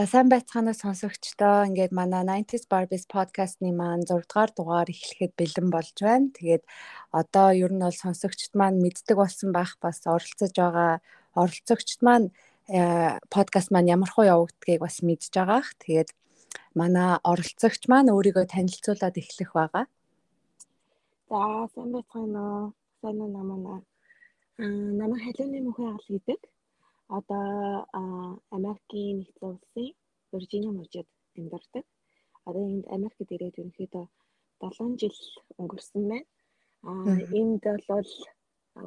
За сайн байцгаана сонсогчдоо. Ингээд манай 90s Barbies podcast-ны маань 6 дугаар дугаар эхлэхэд бэлэн болж байна. Тэгээд одоо ер нь бол сонсогчд маань мэддэг болсон байх бас оролцож байгаа оролцогчд маань подкаст э, маань ямар хуу явагддгийг бас мэдж байгаах. Тэгээд манай оролцогч маань өөрийгөө танилцуулаад эхлэх байгаа. За сайн байцгаана? Сайн уу намаа. Аа намайг халууны мөхөө гал гэдэг одоо Америкийн нэгдсэн улсын Виржиниа мужид амьдардаг. Одоо энд Америкт ирээд ерөнхийдөө 7 жил өнгөрсөн байна. Аа энд бол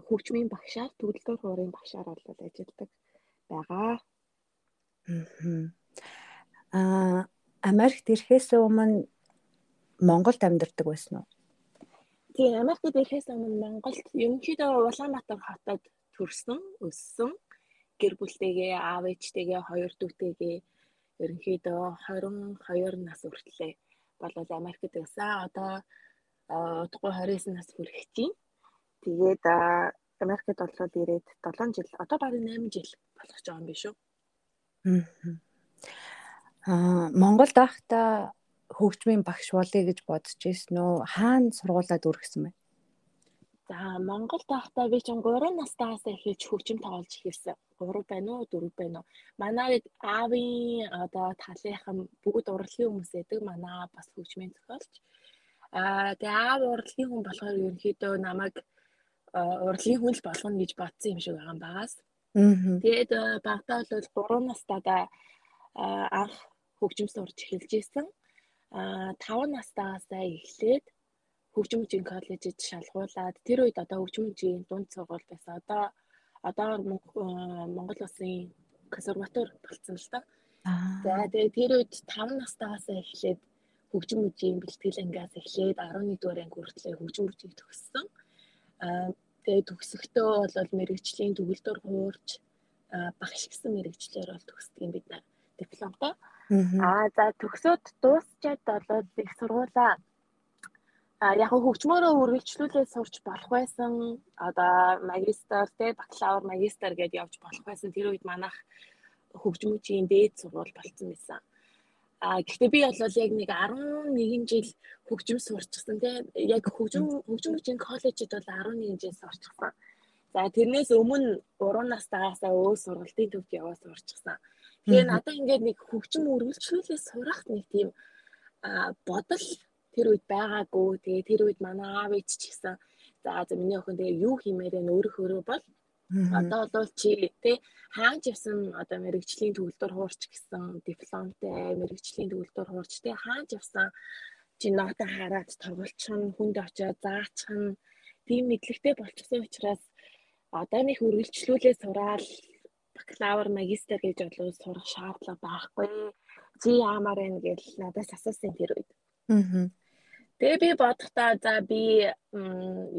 хөгжмийн багшаар төгөлдөр хуурын багшаар бол ажилладаг байгаа. Аа Америкт ирэхээс өмнө Монголд амьдардаг байсан уу? Тийм, Америкт ирэхээс өмнө Монголд ерөнхийдөө Улаанбаатар хотод төрсөн, өссөн гэр бүлтэйгээ аав ээжтэйгээ хоёр дүүтэйгээ ерөнхийдөө 22 нас хүртлээ болол Америкт байсан. Одоо удахгүй 29 нас хүрэх чинь. Тэгээд Америкт болоод ирээд 7 жил, одоо баруун 8 жил болох ч байгаа юм биш үү? Аа Монголд байхдаа хөгжмийн багш болъё гэж бодож ирсэн үү? Хаана сургуулаад үргэсэн бэ? За Монголд байхдаа би чинь 3 настайгаас эхэлж хөгжим тоглож эхэлсэн. 3 байна уу 4 байна уу? Манай аавын одоо талынхан бүгд урлагийн хүмүүс байдаг. Манай бас хөгжмийн зохиолч. Аа тэгээ аав урлагийн хүн болохоор ерөнхийдөө намайг урлагийн хүн л болгоно гэж бодсон юм шиг байгаа багаас. Тэгээд багтаа бол 3 настайдаа анх хөгжим сурч эхэлж исэн. Аа 5 настайгаас эхлээд хөгжим хүчийн коллежид шалгуулад тэр үед одоо хөгжим хүчийн дунд сургууль байсан. Одоо одоо Монгол улсын консерватор болсон л та. За тэгээ тэр үед 5 настайгаас эхлээд хөгжим хүчийн бэлтгэл ангиас эхлээд 11 дугаар анги хүртэл хөгжим хүчийг төгссөн. Аа тэгээ төгсөхдөө бол мэрэгжлийн төгөлдөр хуурч багш гэсэн мэрэгчлэр бол төгсдөг юм бид дипломтой. Аа за төгсөөд дуусчаад болоод их сургуулаа А яг хөгжмөөрөө үргэлжлүүлээд сурч болох байсан. Одоо магистр те бакалавр магистр гэдээ явж болох байсан. Тэр үед манайх хөгжмөчийн дээд сургууль болцсон байсан. А гэхдээ би бол яг нэг 11 жил хөгжим сурчсан те яг хөгжим хөгжмөчийн коллежид бол 11 жил сурчсан. За тэрнээс өмнө 3 настайгаасаа өөр сургалтын төвд яваад сурчсан. Тэгээ надад ингээд нэг хөгжим үргэлжлүүлээ сурах нэг тийм бодол тэр үед байгаагүй. Тэгээ тэр үед манай аав ээж ч гэсэн за за миний охин тэгээ юу хиймээр нь өөрөө өөрөө бол одоо бол чи тий хааж явсан одоо мэрэгжлийн төгөлдөр хуурч гэсэн дипломтой мэрэгжлийн төгөлдөр хуурч тий хааж явсан чи ноотон хараад тоглолцсон хүнд очиод заачих нь тийм мэдлэгтэй болчихсон учраас одоо нэг үргэлжлүүлээ сураал бакалавр магистр гэж болов сурах шаардлага байхгүй. Чи яамаар байна гэж надаас асуусан тэр үед. Аа. Тэгээ би бодохдоо за би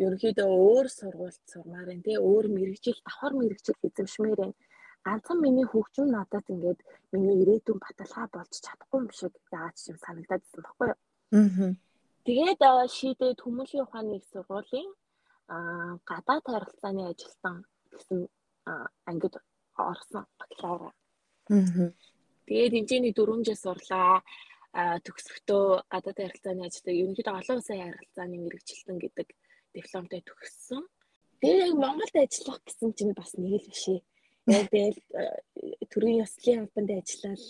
ерөнхийдөө өөр сургуульд сурмаар байна тий өөр мэрэгжил давхар мэрэгжил эзэмшмээр байна. Ганцхан миний хөгжим надад ингээд миний ирээдүйн баталгаа болж чадахгүй юм шиг яагаад ч юм санагдаад байсан байхгүй юу. Аа. Тэгээд шийдээд хүмүүлийн ухааны их сургуулийн аа гадаад харилцааны ажилтан гэсэн ангид орсон бакалавр. Аа. Тэгээд хэмжээний 4 жил сурлаа төгсөхдөө гадаад харилцааны ажилтнаа ерөнхийдөө олон улсын харилцааны мэрэгчлэн гэдэг дипломтой төгссөн. Тэгээ яг Монголд ажиллах гэсэн чинь бас нэг л бишээ. Яг тэгэл төрийн ёслолын албанд ажиллаад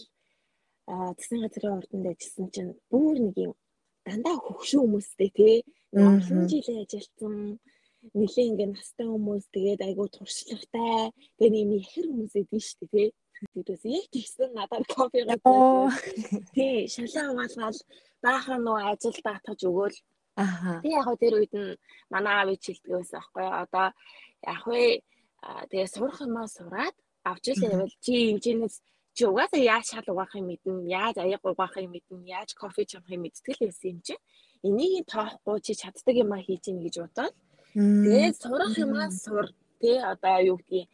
засгийн газрын ордонд ажилласан чинь бүр нэг юм дандаа хөгшин хүмүүстэй тий олон жил ажилласан нэлээ ингээ настай хүмүүс тэгээд айгуу туршлагатай тэгээд нэм ихэр хүмүүс эдэн штэ тий Тэгээс яг тэгсэн надад кофегаа тий шалаа угаалгаал баахан нөө ажил даатгаж өгөөл. Аха. Тэг яг тэр үед нь манай аав ич хэлдэг байсан аахгүй одоо яг вэ? Тэгээ сурах юмаа сураад авч ил явал чи хэмжээнээс чи угаасаа яаж шал угаахыг мэднэ? Яаж аяг угаахыг мэднэ? Яаж кофе чамхыг мэдтгэл байсан юм чи энийг тоохгүй чи чаддаг юмаа хийж ийн гэж бодоод. Тэгээд сурах юмаа сур тий одоо юу гэдгийг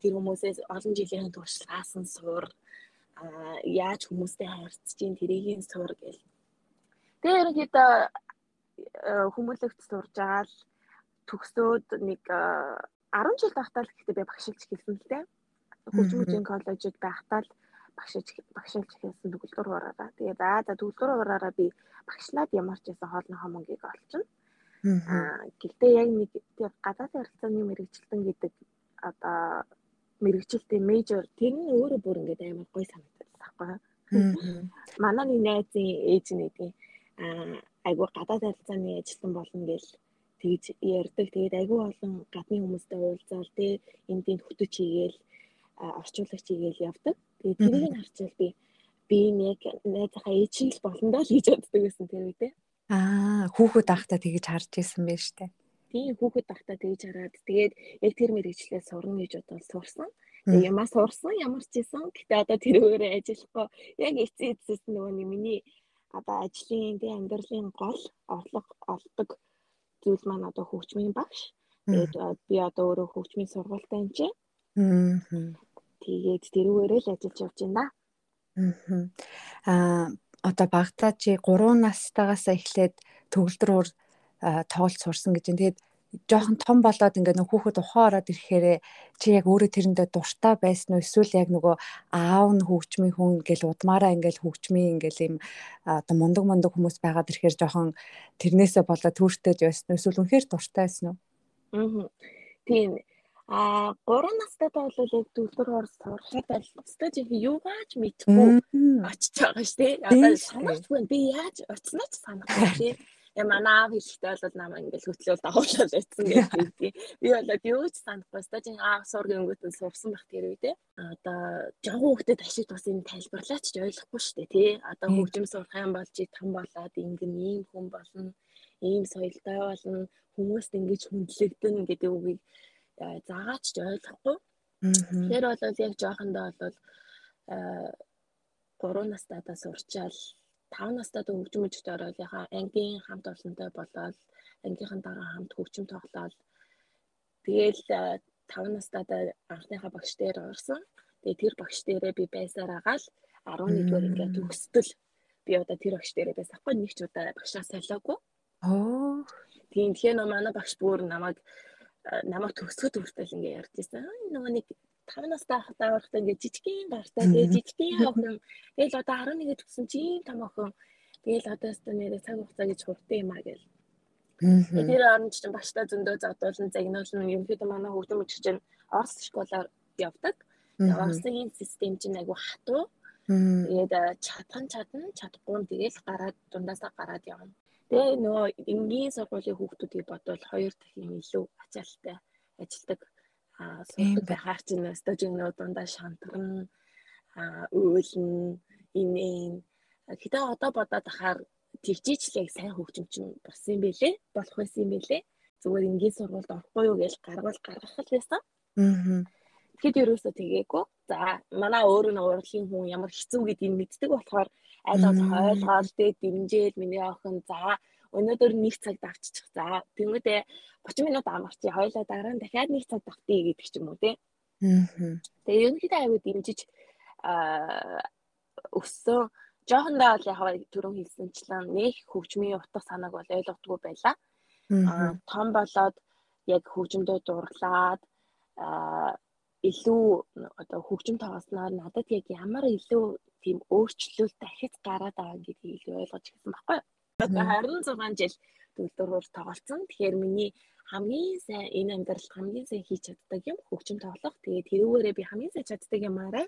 тэр хүмүүсээс олон жилийн туршлагаас нь сур яаж хүмүүстэй харьцаж чинь тэрийг сур гэл. Тэгээ ерөнхийдөө хүмүүлэгт сурж байгаа л төгсөөд нэг 10 жил байхдаа л гэхдээ би багшилж хэлсэн л дээ. Хөгжмөжийн коллежид байхдаа л багшиж багшилж хийсэн төгөлдөр ураараа. Тэгээ за за төгөлдөр ураараа би багшлаад ямар ч байсан хоолныхоо мөнгийг олчихно. Аа гэхдээ яг нэг тийм гадаад харилцааны мэрэгчлэн гэдэг одоо мэрэгчлэлтэй мейжор тэр нь өөрөө бүр ингээд амар гоё санагдаад байхгүй. Манай нэг найзын ээж нэгдیں۔ Аа айгу гадаад харилцааны ажилтан болно гэж тэгж ярьдаг. Тэгээд айгүй олон гадны хүмүүстэй уулзаал тий энд энэ хөтөч хийгээл орчуулагч хийгээл явдаг. Тэгээд тэрийг харчвал би би нэг найзынхаа ээжийг л болондоо л гэж боддог гэсэн тэр үедээ. Аа хүүхэд ахтаа тэгж харж исэн байж тээ. Тийм хүүхэд ахтаа тэгж хараад тэгээд яг тэр мэрэгчлээ сурна гэж бодоод сурсан. Тэгээ ямаа сурсан ямар ч исэн. Гэтэ одоо тэр өөрөө ажиллахгүй яг эцсийн эцэс нөгөө миний одоо ажлын тий амьдралын гол орлого олдог зүйл маань одоо хөгжмийн багш. Тэгээд би одоо өөрөө хөгжмийн сургуультай юм чинь. Тэгээд тэрүүгээрээ л ажиллаж явж байна. Аа одоо багтаа чи 3 настайгаас эхлээд төгөлдрөөр тоглолт сурсан гэж. Тэгээд жоохон том болоод ингээ нөх хүүхэд ухаан ороод ирэхээр чи яг өөрөө тэрэндээ дуртай байсан уу эсвэл яг нөгөө аав нь хөгжмийн хүн ингээл удмаараа ингээл хөгжмийн ингээл юм оо мундаг мундаг хүмүүс байгаад ирэхээр жоохон тэрнээсээ болоод түүртэйж байсан уу эсвэл үнэхээр дуртай байсан уу? Аа. Тийм. А 3 настай бол яг дүүтэр орс сурахад албастай чи юугаач мэдгүй очиж байгаа шүү дээ. Одоо санахгүй би яаж очсноо ч санахгүй тий. Тэгээ манай аав хэлэхдээ бол намайг ингээл хөтлөөл дагуулаад байсан гэдэг. Би болоод юу ч санахгүй. Ста чинь аав сургийн өнгөтөнд сурсан байх тэр үедээ. Одоо жоо хүүхдэд ашиг тус энэ тайлбарлаач ч ойлгохгүй шүү дээ тий. Одоо хөгжим сурах юм бол чи том болоод ингэн ийм хүн болно. Ийм соёлтой болно. Хүмүүст ингэж хүндлэгдэн гэдэг үгийг заагаач ч ойлгохгүй. Тэр бол яг жоохондоо бол 3 настайдаа сурчаал 5 настайд хөгжим мөчд ороод яхаа ангийн хамт олонтой болоод ангийнхан дараа хамт хөгжим тоглоод тэгээл 5 настайд анхныхаа багш дээр орсон. Тэгээ тэр багш дээрээ би байсаар агаал 11-р ингээд төгсдөл би одоо тэр багш дээрээ байсан. Аахгүй нэг ч удаа багшаа солиогүй. Оо. Тийм тэгэхээр манай багш бүр намайг намайг төгсгöd хүртэл ингээд ярьж байсан. Нөгөө нэг 5 настай хатаа орохтой ингээд жижигхэн гартай тэгээ жижигхэн охин тэгэл одоо 11 төгсөн чи ийм том охин тэгэл одоо өстө нэрээ цаг хугацаа гэж хурдтай юм а гэл. Тэр оронч чинь багштай зөндөө задуулан загнуулна ерөнхийдөө манай хөгжим өчч чинь Орос школоор явдаг. Оросын систем чинь айгу хатуу. Тэгээд чадхан чадна чадахгүй нь тэгэл гараад дундаасаа гараад явна. Тэгээ нөгөө энгийн сургуулийн хүүхдүүдийг бодвол хоёр дахин илүү ачаалттай ажилдаг аа суудаг байхаар ч нэстэ жинөө дундаа шантарна өөлн инээн. Гэтээ одоо бодоод ахаар яг сайн хөгжим чинь болсон юм бэлээ болох байсан юм бэлээ. Зүгээр энгийн сургуульд орохгүй юу гэж гаргуул гаргах л байсан аа Тэгэхэд ерөөсөө тэгээгүй. За манай өөрөө нэг урлагийн хүн ямар хэцүү гэдгийг мэддэг болохоор аль болох ойлгоод дэ дэмжээл миний охин за өнөөдөр нэг цагт авччих. За тэмүүтээ 30 минут амарчи хоёлаа дараа нь дахиад нэг цаг давтъя гэдэг ч юм уу тий. Тэгээ ерөнхийдөө аюу дэмжиж аа өссөн жоохондоо бол яг түрүүн хэлсэнчлэн нэг хөгжмийн утга санааг бол ойлгодгүй байлаа. Аа том болоод яг хөгжмөдөө дурлаад аа илүү одоо хөгжим тоглосноор надад яг ямар илүү тийм өөрчлөлт дахиж гараад байгаа гэдгийг илүү ойлгож ирсэн байхгүй юу. Одоо 26 жил төгөлдрөөр тоглолцсон. Тэгэхээр миний хамгийн сайн энэ амьдралд хамгийн сайн хийж чаддаг юм хөгжим тоглох. Тэгээд тэрүүгээрээ би хамгийн сайн чаддаг юмараа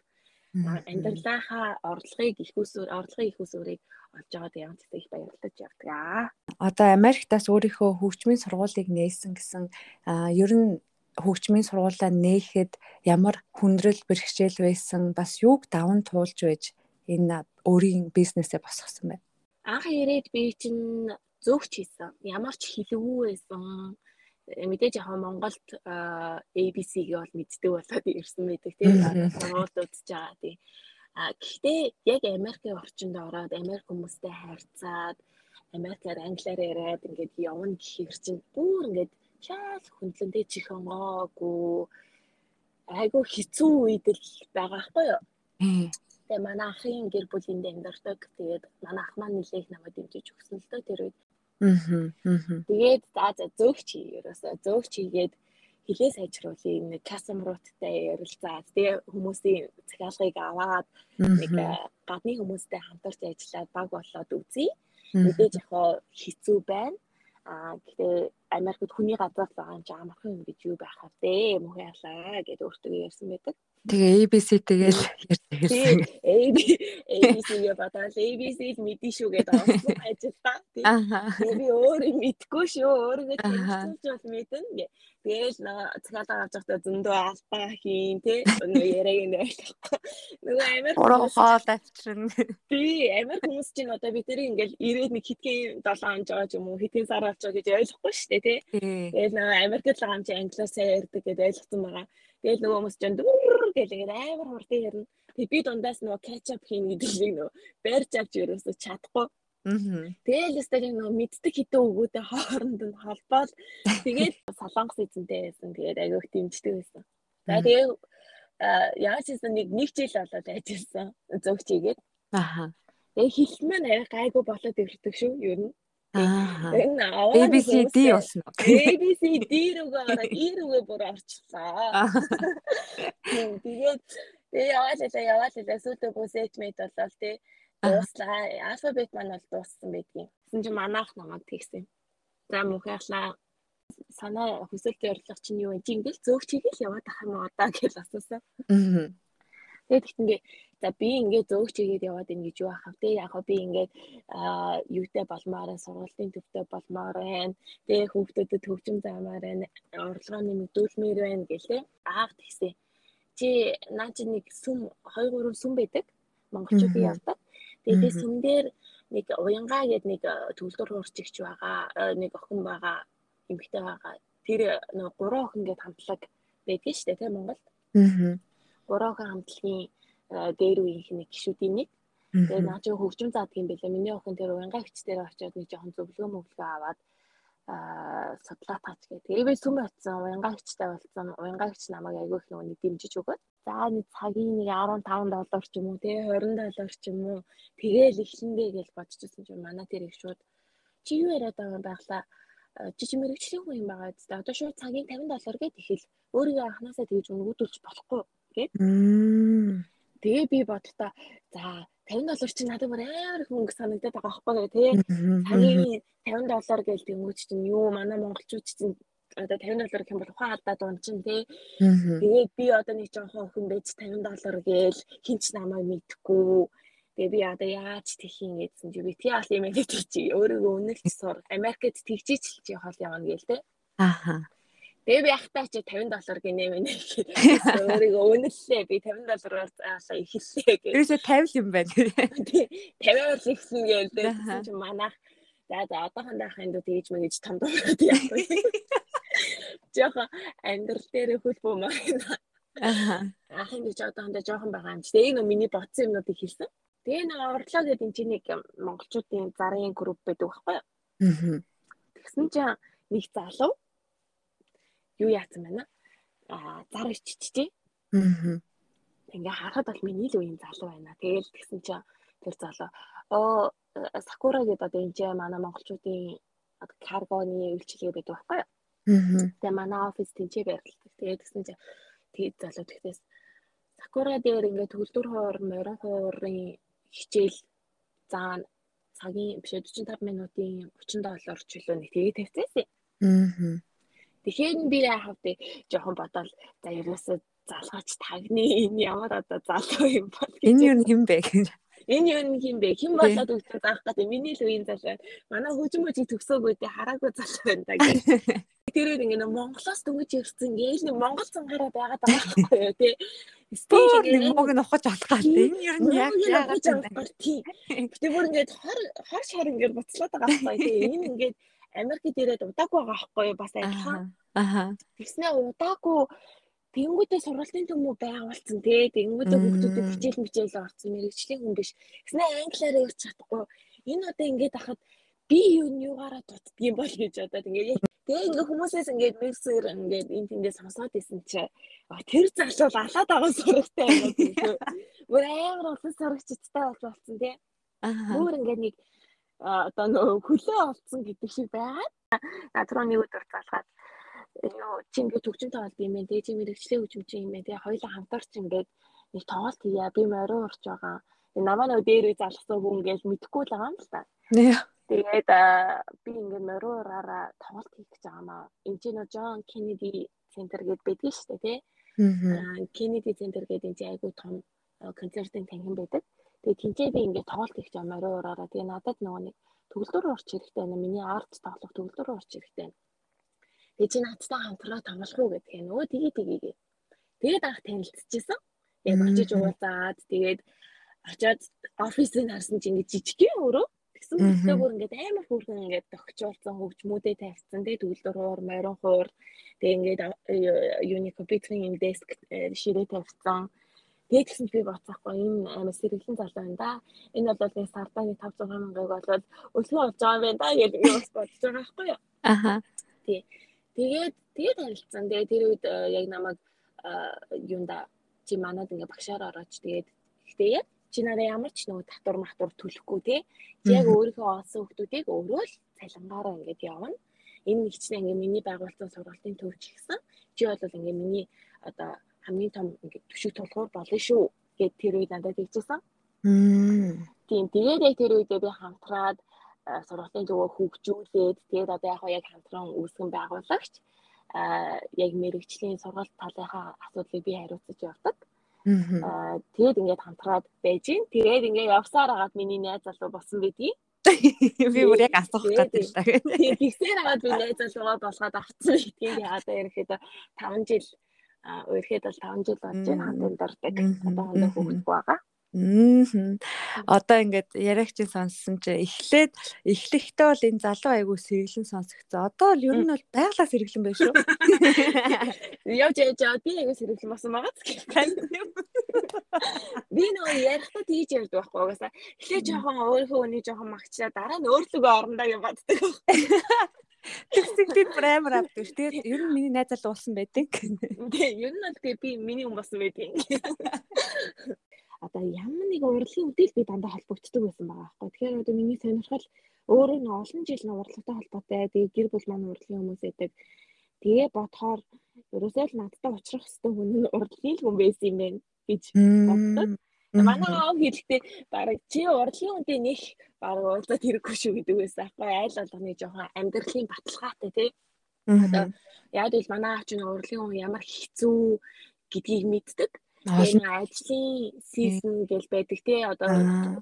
амьдралынхаа орлогыг их усүр орлогын их усүрийг олж аваад явж их баярлаж явдаг аа. Одоо Америктаас өөрийнхөө хөгжмийн сургуулийг нээсэн гэсэн ер нь хөгжмийн сургуулаа нээхэд ямар хүндрэл бэрхшээл байсан бас юуг даван туулж байж энэ өөрийн бизнесээ босгосон бэ? Анх ирээд би чинь зөвч хийсэн. Ямар ч хэлэвгүй байсан. Мэдээж яг Монголд ABC-г бол мэддэг болоод ирсэн мэдэг тийм сургууль үзэж байгаа тийм. А гэхдээ яг Америкийн орчинд ороод Америк хүмүүстэй харьцаад Америкаар англиар яриад ингээд явна гэхээр чинь бүр ингээд шал хөндлөнтэй чихэнгоогүй айгу хэцүү үед л байгаа хгүй юу. Тэгээ манай ахын гэр бүлийн амьдардаг. Тэгээд манай ах маань нэлээх намайг дэмжиж өгсөн л дөө тэр үед. Тэгээд за за зөөгч ерөөсөө зөөгч хийгээд хилээ сайжруулах нэг кастомеруудтай ярилцаад тэгээ хүмүүсийн захиалгыг аваад нэг гадны хүмүүстэй хамтарч ажиллаад баг болоод үзье. Мэдээж яг хэцүү байна. Аа гэхдээ Америкт хүний газар л байгаа юм чи амархан юм гэж юу байх вэ? Мөхөө ялаа гэдээ өөртөө ярьсан байдаг. Тэгээ ABC тэгэл ярьсан. ABC-гээ бодоод ABC л мэдэн шүү гэдэг авсан ажилтаа. Тэгээ би өөрөө мэдгүй шүү. Өөрийгөө тэмцүүлж бол мэдэн гэ. Тэгэл цагаатаа гарч байхдаа зөндөө алдаа хийн тий. Нөгөө яриаг нь ойлгохгүй. Нөгөө Америк уруу хоол авчирна. Би Америк хүмүүс чинь одоо бид тэрийг ингээл ирээд нэг хитгэн 7 он жоо юм уу хитгэн сар авч байгаа гэж ойлгохгүй шүү дээ тий. Тэгэл нөгөө Америкт л байгаа юм чи англиасаа ярьдаг гэдээ ойлгосон байгаа. Тэгэл нөгөө хүмүүс ч дүр гэл ингээд амар хурдан ярина. Тэг би дундаас нөгөө кетчап хийн гэдэг шиг нөгөө барьж авч ерөөсө чадахгүй. Тэгэл өстэй нөгөө мэддэг хитэн өгөөдөө хооронд нь холбоол тэгээд солонгос эзэнтэй байсан. Тэгээд агиох дэмждэг байсан. За тэгээ яаж хийсэн нэг нэг жил болоод ажилласан зөвч игээд. Аха. Тэгээ хэлмэн арай гайгүй болоод ирдэг шүү ер нь. Аа. ABCD болсон уу? ABCD рүүгээ ороод E рүүгээ бүр орчлоо. Тэгээд тэгээ яваал хэлээ яваал хэлээ сүйдээ бүсэж мэд болол тий. Дууслаа. Алфабет маань бол дууссан байдгийн. Тэгсэн чинь манайх намайг тэгсэн. За мөхөрлаа санаа хүсэлт ярилцлага чинь юу вэ? Чи ингээл зөөгч хийгээл яваад ах юм уу одоо гэж асуусан. Аа. Тэгээд ихтэнгээ за би ингээд зөөгч хийгээд яваад ин гэж юу ахав те яг би ингээд юутай болмоор сургуулийн төвтэй болмоор байна. Тэгээ хүүхдүүдэд төгжим заамаар байна. Орлогоо нэмэгдүүлмээр байна гэлээ. Аав тэгсэн. Чи наа чи нэг сүм 2 3 сүм байдаг. Монголчуудын явдаг. Тэгээд сүм дээр нэг уянгаа гээд нэг төвлөр хурцэгч байгаа. Нэг охин байгаа. Эмэгтэй байгаа. Тэр нэг 3 охин гээд хамтлаг байдаг шүү дээ те Монголд. Аа гурван хамтлагийн дээр үеийнх нэг гişүүдийн нэг. Тэгээ наа чи хөгжим заадаг юм бэлээ. Миний охин тэр уянгаа хч дээр очиод нэг жоохон зөвлөгөө мөглөө аваад аа судлаа таач гэх. Тэгээ би сүм очсон уянгаа хчтэй болсон. Уянгаа хч намайг айгүй их нэг дэмжиж өгөөд. За нэг цагийн нэг 15 доллар ч юм уу тий 20 доллар ч юм уу тэгээл эхлэндээ гэж бодчихсон чинь манай тэр их шууд чи юу яриад байгаа юм байглаа жижиг мэрэгчлийн хүн юм байгаа зү. Одоо шууд цагийн 50 доллар гэд ихэл өөрийгөө анханасаа тэгж өнгөдүүлж болохгүй гэд. Тэгээ би бодтоо за 50 доллар чи надад бүр амар их мөнгө санагдаад байгаа байхгүй тий. Цагийн 50 доллар гэж тэнгүүч чинь юу манай монголчууд чинь одоо 50 доллар гэх юм бол ухаан алдаад он чинь тий. Тэгээд би одоо нэг жоохон охин байж 50 доллар гээл хинч намайг мэдхгүй. Тэгээ би одоо яаж тхийн гэсэн чи би тий ал юм гэдэг чи өөрийгөө үнэлж сур. Америкт тэгжиж л чи хол явна гээл тий. Аха. Тэгээ би ахтаа чи 50 доллар гинэ мэнэ гэхэд өөрийгөө үнэллээ. Би 50 доллараар заалаа ихэллээ гэх. Ерөөсө 50 юм байна. Тий 50-аар ихсэн гээл дээ. Чи манайх за за одоохондоо ханд тэгж мэгэж том дураад яах вэ? Жохо амьдрал дээр хөл бомаа. Аха. Ахын гэж одоохондоо жоохон байгаа юм чи. Тэгээ нэг миний бодсон юмнуудыг хэлсэн. Тэгээ нэг орлоо гэдэг энэ чинь нэг монголчуудын зарын групп байдаг байхгүй юу? Аа. Тэгсэн чинь нэг залуу юу яатсан байна аа зар иччихжээ. Аа. Ингээ харахад бол миний л үеийн залуу байна. Тэгэл тэгсэн чинь тэр залуу оо Сакура гэдэг одоо энэ манай монголчуудын каргоны үйлчилгээ байдаг байхгүй юу? Тэгээ манай офис тэнцээ байрлалдаг. Тэгээд тэгсэн чинь тэгээд залуу тэгтээс Сакура дээр ингээ төгөлдөр хоор морин хуурын хичээл заана цагийн биш 45 минутын 30 доллар ч үлээ нэг тэгээ тавьчихсан. Аа. Тэгэхээр би яахав жоохон бодоол за ерөөсөө залгаач тагны энэ ямар одоо залуу юм бол энэ юу юм бэ гэж. Энэ юу юм бэ? Хэн болоод өгсөн заах гэдэг миний л үеийн залуу. Манай хөжим хөжиг төгсөөгүй дээ хараагүй залуу байна да гэж. Тэрээр ингэ Монголоос дөнгөж ирсэн гээл нэг Монгол цангараа байгаад байгаа байхгүй юу тий. Стил ингэ мог нухаж алхаад энэ ер нь яг яагаад юм бэ? Тий. Гэтэ бүр ингэ хор хор шар ингэ буцлаад байгаа байхгүй тий. Энэ ингэ Америкт ирээд удаагүй байгаа байхгүй юу бас адилхан. Аха. Тэгснээ удаагүй Тэнгүүдээ сургалтын төмөө байгуулсан тий. Тэнгүүдээ хүүхдүүдэд хичээл мичээл орсон мэрэгчлийн хүн биш. Тэгснээ англиар ярьж чадахгүй. Энэ одоо ингэж ахад би юу нь юугаараа дутдгийм бол гэж одоо ингээд тэгээ ингээ хүмүүсээс ингээд мэрсэр ингээд энэ тэндээ сонсоод исэн чи тэр залуу алаад байгаа сурагтай юм уу. Бүр амар олон сурагчдтай болж болсон тий. Аха. Бүр ингээд нэг одоо нөө хөлөө олцсон гэдэг шиг байгаад надруу нэг өдөр залгаад юу чи ингээд төгжим тоглолт юм бэ чи мэрэгчлээ хөгжимч юм бэ тэгээ хоёулаа хамтарч ингээд нэг тоглолт хийя би морин урч байгаа. Намаа нөө дээр үе залгасан хүн ингээд мэдхгүй л байгаа юм л та. Тэгээд би ингээд морин ураараа тоглолт хийх гэж байгаа маа энэ чинь нөө Джон Кеннеди центр гэдээ байдгийн шүү дээ тий Кеннеди центр гэдэг энэ айгүй том концертын танхим байдаг тэгээ тэнцээ би ингээд тоглолт гэж байгаа морин ураараа тэгээ надад нөгөө нэг төгөлдөр орч хэрэгтэй байна. Миний арт тоглох төгөлдөр орч хэрэгтэй байна. Тэгээ чи надтай хамтраа тоглох уу гэдгээ. Нөгөө тгий тгийгээ. Тэгээд анх танилцчихсан. Яг очиж уулзаад тэгээд очиод офисын харсан чи ингэ жижигхэн өөрөө тэгсэн мөртөө бүр ингээд амар хүүхэн ингээд тогтчулсан хөгжмүүдэд тавьсан тэгээ төгөлдөр хуур морин хуур тэгээ ингээд юуны компьютерийн юм деск ширээ тавьсан Тэгээд тэгсэн би боцохгүй энэ амар сэргэлэн залуу байна да. Энэ бол нэг сардааны 500 мянгаыг болоод өлгөө болж байгаа юм байна да гэж би бас бодож байгаа байхгүй юу. Аха. Тий. Тэгээд тэгээд харилцсан. Тэгээд тэр үед э, яг намайг э, юунда чи манад ингээ багшаар орооч тэгээд гэхдээ яг чи нараа ямар ч нөгөө татвар матур төлөхгүй тий. Яг өөрийнхөө олсон хүмүүсийг өөрөө л цалингаараа ингээд явна. Энэ нэг чинь ингээ миний байгуулсан сургалтын төвч гисэн. Чи бол ингээ миний одоо хамгийн том ингээ төшиг тулгуур болно шүү гэд тэр үед надад хэлчихсэн. Тийм тэгээд яг тэр үедээ би хамтраад сургуулийн зөвөө хөгжүүлээд тэгээд одоо яг яг хамтран үүсгэн байгуулагч а яг мэрэгчлийн сургалт талынхаа асуудлыг би хариуцаж явдаг. Аа тэгээд ингээд хамтраад байж гин. Тэгээд ингээд явсаар агаад миний найз залуу болсон байдгийг. Би бүр яг асуух гэдэг л та. Тэгсээр агаад би найз залуугаа болгоод авцсан гэдгийг яагаад ерөөхдөө 5 жил өөрөөхөд бол 5 жил болж байна хамтан дурдаг. Одоо хондоо хөвгөхгүй байгаа. Аа. Одоо ингээд яриагчийн сонссон чи эхлээд эхлэхдээ бол энэ залуу айгуу сэргэлэн сонсогцсон. Одоо л ер нь бол байглаа сэргэлэн байна шүү. Яв жаа жаа би айгуу сэргэлэн болсон байгаа ч Би нөгөө ярихдаа тийж ярьдаг байхгүй угаасаа. Эхлээ жоохон өөрийнхөө үнийг жоохон магчлаа дараа нь өөрлөгөө орондоо гэж боддог. Тэгсэгдээд бүр амар авдаг ш. Тэгээд ер нь миний найз залуу болсон байдаг. Тэгээ ер нь бол тэгээ би миний хүн болсон байдаг одоо ямар нэг урлагийн үдэл би дандаа холбогддог байсан байгаа байхгүй. Тэгэхээр одоо миний сонирхол өөрөө нь олон жил нь урлагтай холбоотой. Тэгээ гэр бүл маань урлагийн хүмүүс байдаг. Тэгээ бодохоор ерөөсөө л надтай уулзах хэвээр хүн нь урлагийн хүн байсан юм байна гэж боддог. Манай аав хэлэхдээ бараг чи урлагийн үнтэй нэг бараг уулзаад хэрэггүй шүү гэдэг байсан аахгүй айл болгоны жоохон амьдралын баталгаатай тий. Одоо яг л манай аав чинь урлагийн хүн ямар хэцүү гэдгийг мэддэг. Энэ ажлын season гэж байдаг тий одоо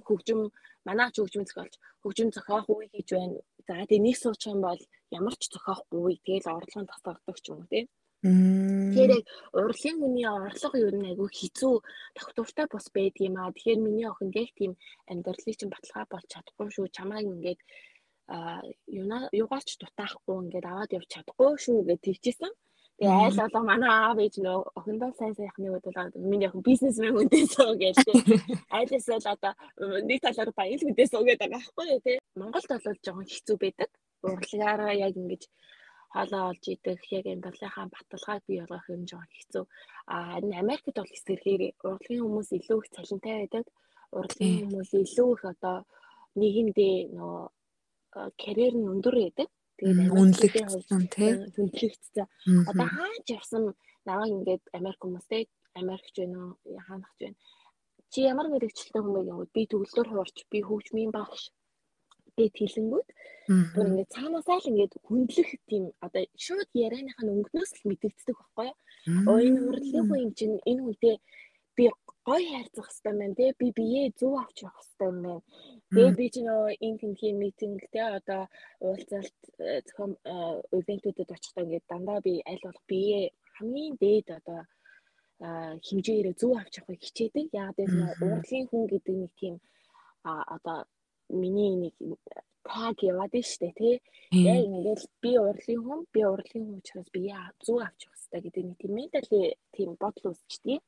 хөгжим манаач хөгжим зохиолч хөгжим зохиох үе гэж байна. За тэгээ нэг суучих юм бол ямар ч зохиохгүй тэгэл орлогын тасардаг ч юм уу тий. Тэгэхээр яг урлагийн хүний орлого юу нэг айгүй хэцүү тогтвортой бус байдаг юм аа. Тэгэхээр миний охин яг тийм амьдралыг чинь баталгаа болж чадахгүй шүү. Чамайг ингээд а юугаарч дутаахгүй ингээд аваад явж чадахгүй шүү гэж тэгчихсэн. Тэгээ айл алга манай аав ээж нөө охиндоо сайн сайхны бол миний охин бизнесмен хүнтэйсөө гэж тийм айлсаа л одоо нэг талаар баял хүнтэйсөө гэдэг байгаа байхгүй тий Монголд бол жоохон хэцүү байдаг урлагаараа яг ингэж хоолоо олж идэх яг амьдралынхаа баталгааг бий болгох юм жоохон хэцүү а харин Америкт бол эсэргээр урлагийн хүмүүс илүү их цалинтай байдаг урлагийн хүмүүс илүү их одоо нийгэмдээ нөө карьер нь өндөр байдаг Тэгээд үнэлэгдсэн тий. Үнэлэгдсэн. Одоо хаач явсан намайг ингээд Америк хүмүүстэй Америкч байна уу? Хаанах ч байна. Чи ямар мэрэгчлээ хүн бэ гэвэл би төгөлдөр хуурч, би хөгжмийн багш гэд хэлэнгүүт бүр ингээд цаанаасаа л ингээд хүндлэх тийм одоо шууд ярианых нь өнгөнөөс л мэдэгддэг байхгүй юу? Оо энэ урлагийн хүн юм чинь энэ хүнтэй би гой хайрцах хэрэгтэй байна те би бие зөв авч явах юм байна. Тэгээ би ч нөө энэ тэнхийн митинг те одоо уулзалт э, зохион ивентүүдэд очихдоо ингээд дандаа би аль болох бие хамгийн дээд одоо хэмжээрээ зөв авч явахыг хичээдэг. Яг тэр урлагийн хүн гэдэг нэг тийм одоо миний нэг таг яваад штэ тий. Яг ингээд би урлагийн хүн, би урлагийн хүн учраас бие зөв авч явах хэрэгтэй гэдэг нэг тийм ментали тийм бодол үүсчихдээ.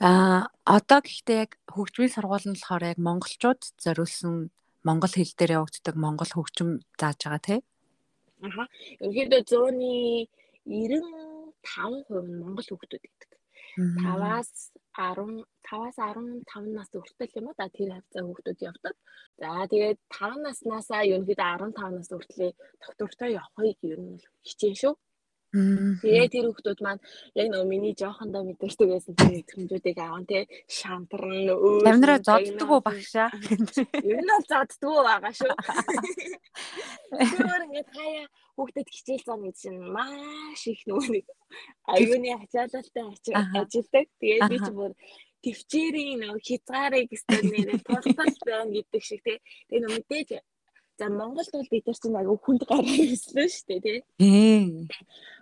Аа одоо гэхдээ яг хөгжмийн сургууль нь болохоор яг монголчууд зориулсан монгол хэл дээр явагддаг монгол хөгжим зааж байгаа тий. Аха. Ерөнхийдөө 100-ны 95% нь монгол хүүхдүүд гэдэг. 5-аас 15-аас 15 нас хүртэл юм уу да тэр хавцаа хүүхдүүд явдаг. За тэгээд 5 наснаасаа ерөнхийдөө 15 нас хүртэл доктортой явахыг ер нь хичээн шүү. Тэгээ тэр хүмүүс маань яг нөгөө миний жоохондоо мэдэрдэг байсан тэр хэмжүүдийг аван тий шантарн өөр Амнараа зодддаг уу багшаа? Ер нь бол зодддаг уу байгаа шүү. Тэр ингээд хаяа хүүхдэд хичээл зам гэж чинь маш их нөгөө нэг аюуны ачаалалтай ажилдаг. Тэгээд би ч бүр төвчээрийн нөгөө хязгаарыг өстөр нэрээ тултал байна гэдэг шиг тий. Тэгээ нөгөө мэдээж За Монголд бол бид нар чинь аягүй хүнд гараа ирсэн шүү дээ тий.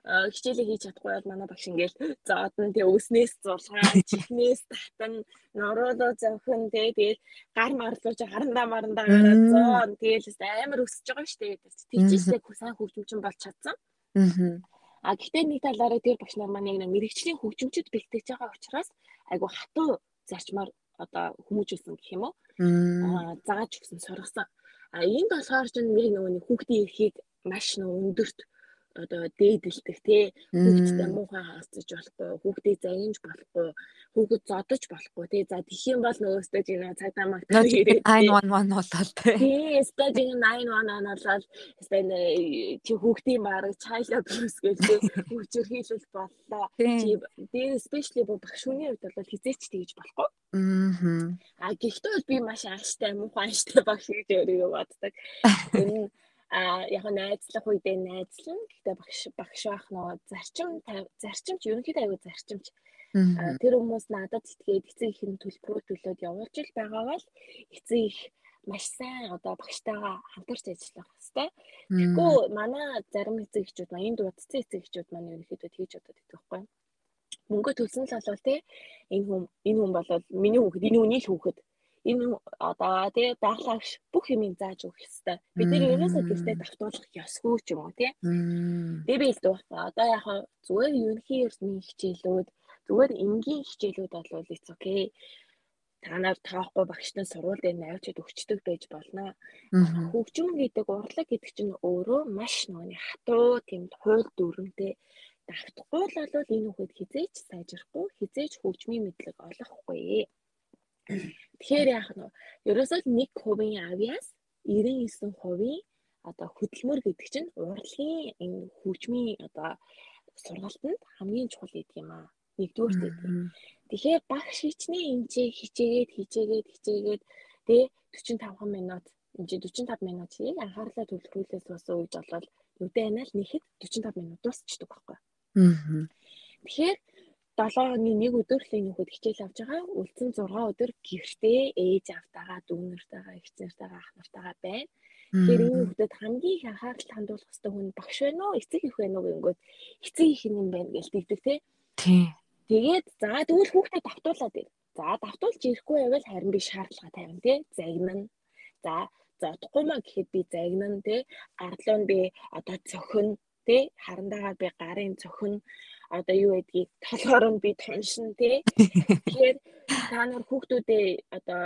Аа хичээлээ хийж чадахгүй бол манай багш ингээл за одоо тий өснээс зулгаан, чихнээс татан, норуулуу зовхон тий тэгээд гар марлууж харандаа марандаа гараа зоон тэгээл амар өсөж байгаа шүү дээ. Тэгжээсээ сайн хөгжимчин болж чадсан. Аа гэхдээ нэг талаараа тэр багш нар маань яг мэрэгчлийн хөгжимчд бэлтгэж байгаа учраас айгүй хатуу зарчмаар одоо хүмүүжүүлсэн гэх юм уу? Аа зааж өгсөн сургасан. А энд болохоор ч яг нөгөө хүүхдийн эрхийг маш нөгөө өндөрт одоо дээдэлдэг тий? Хүүхдтэй муухай хаалцаж болохгүй хүүхдийг загинж болохгүй хүүхэд зодож болохгүй тий? За тэх юм бол нөгөөстэй чинь цагдаа магтаа ирээд 911 болоод тий? эсвэл чинь 911 болоод эсвэл чи хүүхдийн баг child abuse гэж хүүчээр хийлүүл боллоо. Чи дээр especially багшууны хувьд бол хизээч тэгж болохгүй. Аа гэхдээ би маш ааштай муухай ааштай багш гэж өөрийгөө боддог. Энэ а яг найзлах үедээ найзлан гэхдээ багш багш байх нөгөө зарчим зарчимч ерөнхийдөө аягүй зарчимч тэр хүмүүс надад зэтгээд эцэг их нь төлбөрөө төлөөд явуулж ил байгаа бол эцэг их маш сайн одоо багштайгаа хамтарч ажиллах хэрэгтэй. Тэгэхгүй манай зарим эцэг эхчүүд маань энд удцсан эцэг эхчүүд маань ерөнхийдөө тэгж бодоод идэх байхгүй. Мөнгө төлсөн л болов те энэ хүн энэ хүн болол миний хүүхэд энэ хүний л хүүхэд энэ одоо тий даахлагч бүх юм зааж өгөх хэрэгтэй. Бид нэр ерөөсөө гэртээ давтуулах ёсгүй ч юм уу тий. Тэгээ би хэлдэг байна. Одоо яг зүгээр ерөнхий эрдмийн хичээлүүд зүгээр энгийн хичээлүүд бол it's okay. Та нар таахгүй багштай сурвал дээр навчид өгчдөг байж болно. Хөгжим гэдэг урлаг гэдэг чинь өөрөө маш нөгөө хатуу тийм хууль дүрмтэй давтахгүй л бол энэ хүүхэд хизээч сайжрахгүй хизээч хөгжмийн мэдлэг олохгүй. Тэгэхээр яах нь ерөөсөө 1% авьяас 99% одоо хөдөлмөр гэдэг чинь урлагийн энэ хөгжмийн одоо сургалтанд хамгийн чухал гэдэг юм аа. Нэгдүгээр гэдэг. Тэгэхээр багш хичнээн эмчээ хичээгээд хичээгээд хичээгээд тэгээ 45 минут эмчээ 45 минут хийг анхаарлаа төвлөрүүлээс босоо үйж болвол нүдэ анаа л нэхэд 45 минут дуусчдаг байхгүй. Аа. Тэгэхээр 7 хоногийн нэг өдөр л энэ хүүхэд хичээл авч байгаа. Үлдсэн 6 өдөр гэртээ ээж автагаа, дүү нартайгаа, эцэг нартайгаа, ах нартайгаа байна. Тэгэхээр энэ хүүхдэд хамгийн их анхаарал хандуулах хэрэгтэй хүн багш байна уу, эцэг их байна уу гэнгүүт эцэг их юм байна гэж тэгдэг тий. Тий. Тэгээд за тэгвэл хүүхдэд давтуулаад ир. За давтуулж ирэхгүй байвал харин би шаардлага тавина тий. Загнана. За зодохгүй маа гэхэд би загнана тий. Ардлуу нь би одоо цохин тий. Харандаага би гарын цохин одоо юу гэдгийг толгоор нь би туншин тий. Тэгэхээр та нар хүүхдүүдээ одоо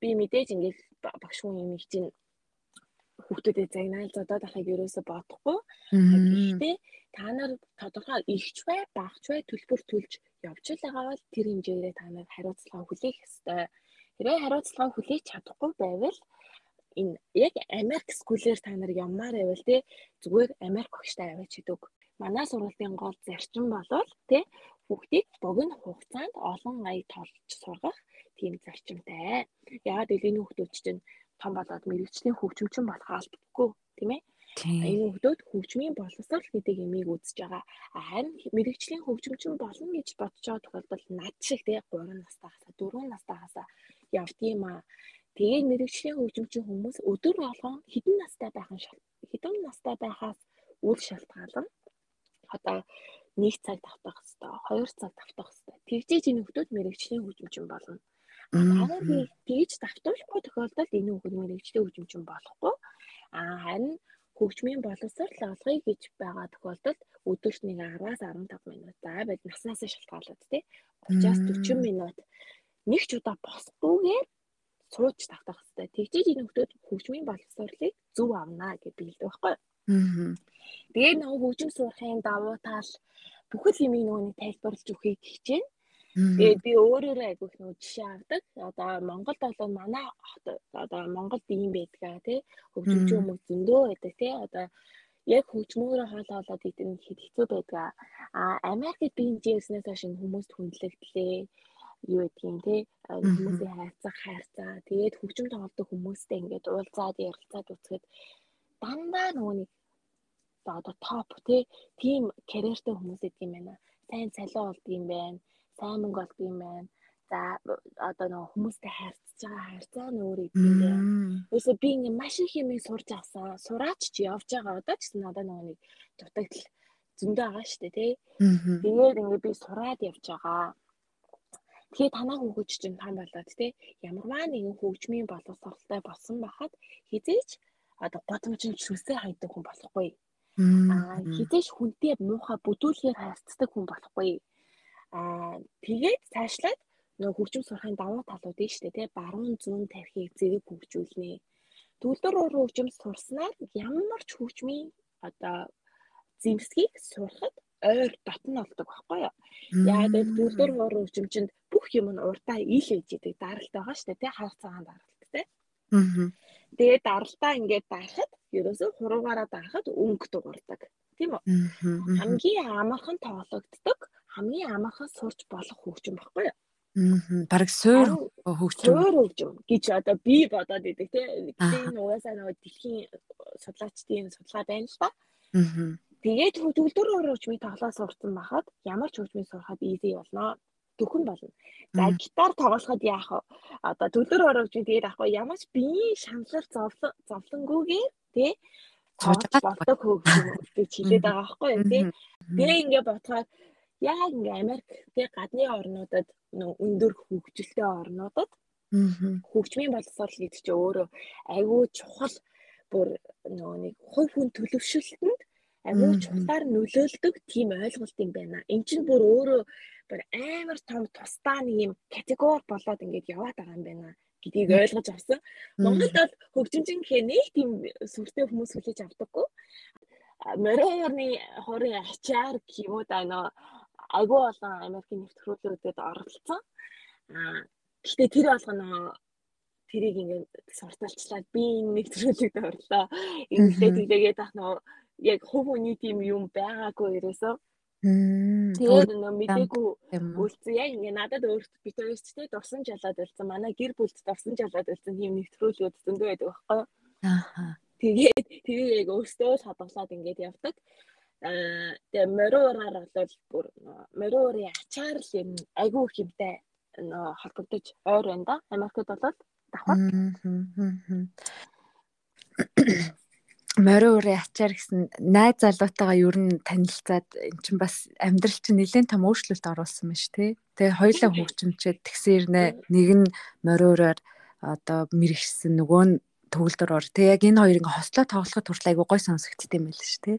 би мэдээж ингээд багш хүн юм их чинь хүүхдүүдэд загнаал зодоод ахыг ерөөсө бодохгүй. Гэхдээ та нар тодорхой ихч бай, багч бай төлбөр төлж явж л байгаа бол тэр хэмжээгээр та нар хариуцлага хүлээх ёстой. Хэрвээ хариуцлага хүлээж чадахгүй байвал энэ яг Америк скуулээр та нар явмаар байвал те зүгээр Америк багштай аваач гэдэг манай сургуулийн гол зарчим болвол тий хүүхдийг богино хугацаанд олон аяг толж сургах тийм зарчимтай. Яагаад гэвэл энэ хүүхдүүд чинь том болоод мэрэгчлийн хөгжимчин болох албагүй тийм ээ. Энэ хүүхдүүд хөгжмийн боловсрол гэдэг ямиг үзэж байгаа. Харин мэрэгчлийн хөгжимчин болно гэж бодож байгаа тохиолдолд над шиг тий 3 настайхасаа 4 настайхасаа явдгийм аа. Тэгээд мэрэгчлийн хөгжимчин хүмүүс өдөр болгон хэдэн настай байх нь хэдэн настай байхаас үл шалтгаалan одоо нэг цаг давтах хэвээр, хоёр цаг давтах хэвээр. Тэгжээж энэ хүмүүс мэрэгчлийн хөгжимчин болно. Аа тэгж давтуулахгүй тохиолдолд энэ хүмүүс мэрэгчлийн хөгжимчин болохгүй. Аа харин хөгжмийн боловсрол олгоё гэж байгаа тохиолдолд өдөрт нэг 10-аас 15 минут за байд наснаас шалтгаалаад тий 30-аас 40 минут нэг ч удаа босгүйгээр сууж тавтах хэрэгтэй. Тэгжээж энэ хүмүүс хөгжмийн боловсролыг зөв авна гэж биелдэг байхгүй юу? Тэгээд нөгөө хөгжим сурахын давуу тал бүхэл юмыг нөгөө нэг тайлбарлаж өгөхийг хичээнэ. Тэгээд би өөрөөрөө айгүйх нөө жишээ авдаг. Одоо Монголд бол манай одоо Монголд ийм байдгаа тий. Хөгжимчин хүмүүс зөндөө байдаг тий. Одоо яг хөгжмөөрөө хоолоо олоод идэх нь хэцүү байдаг. А Америкт би энэ жийснээс хойш хүмүүст хүндлэгдлээ. Юу гэдгийг те хүмүүсийн хайрцаг хайрцаа. Тэгээд хөгжим тоглодог хүмүүстэй ингээд уулзаад ярилцаад үзэхэд дандаа нөгөө нэг одоо топ те тийм карьертэй хүмүүс гэдэг юм байна. Сайн цалин болд юм байна. Сайн мөнгө болд юм байна. За одоо нөгөө хүмүүстэй хайрцаж байгаа хайрцаа нь өөр юм байна. Өөрөөсөө би ингээ маш их юм сурч авсан. Сураач чи явж байгаа одоо ч гэсэн одоо нөгөө нэг дутагдал зөндөө байгаа шүү дээ тий. Тэгээд ингээ би сураад явж байгаа Тэгэхээр танаа хөгж чинь том болоод те ямарваа нэгэн хөгжмийн боловсралтай болсон байхад хизээч одоо годомжин шүсээ хайдаг хүн болохгүй. Аа хизээч хүнтэй муухай бүдүүлгээр харьцдаг хүн болохгүй. Аа тэгээд цаашлаад нөгөө хөгжим сурахын давуу талууд нь шүү дээ те баруун зүүн тархийг зэрэг хөгжүүлнэ. Төвлөр уур хөгжим сурснаар ямар ч хөгжмийн одоо зэмсгийг сурахад ойр дотн болдог байхгүй юу. Яагаад гэвэл дөрдөр хуур хөгжимчөнд бүх юм нь урдаа ил ээж идэг даралт байгаа шүү дээ тий хар цагаан даралт тий. Аа. Тэгээд даралтаа ингээд дарахад ерөөсөө хуруугаараа дарахад өнгө дуурдаг. Тийм үү? Хамгийн амархан тоглогддог, хамгийн амархан сурч болох хөгжим байхгүй юу? Аа. Бараг суур хөгжим. Суур хөгжим гэж одоо би бодоод идэг тий. Гэтэ энэ угаасаа нөгөө дэлхийн судлаачдын судалгаа байна л. Аа. Тэгээд төгөлдөр хөгжмийг тоглоо сурсан байхад ямар ч хөгжмийг сурахад easy болно. Төхөн болно. За гитар тоглоход яах вэ? Одоо төгөлдөр хөгжмийг тэгээд авах ямар ч биеийн шаналл зовлон зовлонгүйгээр тий тоглож болдог хөгжим гэж хэлээд байгаа байхгүй юу тий. Тэгээ ингээ бодохоор яг ингээ Америк тий гадны орнуудад өндөр хөгжилтэй орнуудад хөгжмийн боловсрол гэдэг чинь өөрөө айгүй чухал бүр нөгөө нэг хувь хүн төлөвшөлтөнд агуу чухлаар нөлөөлдөг тийм ойлголт юм байна. Эн чинь бүр өөрөө бүр амар том тусдаа нэг юм категори болоод ингээд яваад байгаа юм байна гэдгийг ойлгож авсан. Монголд бол хөгжимчин гэхээ нэг тийм сүртэй хүмүүс хүлээж авдаггүй. Мориорны хорын ачаар гэмүүд аа агуу олон Америкийн нэвтрүүлгүүдэд оролцсон. Аа гэхдээ тэр болгоно тэрийг ингээд сурталчлаад би энэ нэвтрүүлэгт орлоо. Ингээд тэглээгээд ах нөө яг хувь хүний тийм юм байгаагүй ерөөсөө. Тэгээд нөө мдээгүй үлдсэн. Яг ингээ надад өөрт бит өөрт те дурсан жалаад үлдсэн. Манай гэр бүлд дурсан жалаад үлдсэн тийм нэвтрүүлгүүд зөндөө байдаг байхгүй юу? Аа. Тэгээд тэрийг яг өөртөө л хадгалаад ингээд явдаг. Аа тэгээ мориораар бол бүр мориорын ачаар л юм айгүй хэмтэй нөө холбогдож ойр байна да. Америкт бол давхар морин үрийн ачаар гэсэн найз залуутайгаа ер нь танилцаад эн чинь бас амьдрал чинь нэлээд том өөрчлөлт оруулсан шүү тий. Тэгээ хоёлаа хөгжимчээд тэгсэрнэ нэг нь морин үрээр одоо мэрэгсэн нөгөө нь төгөлдөр ор. Тэгээ яг энэ хоёр ингээ хослоо тоглоход хүртэл айгуу гой сонсогдсон юм байл шүү тий.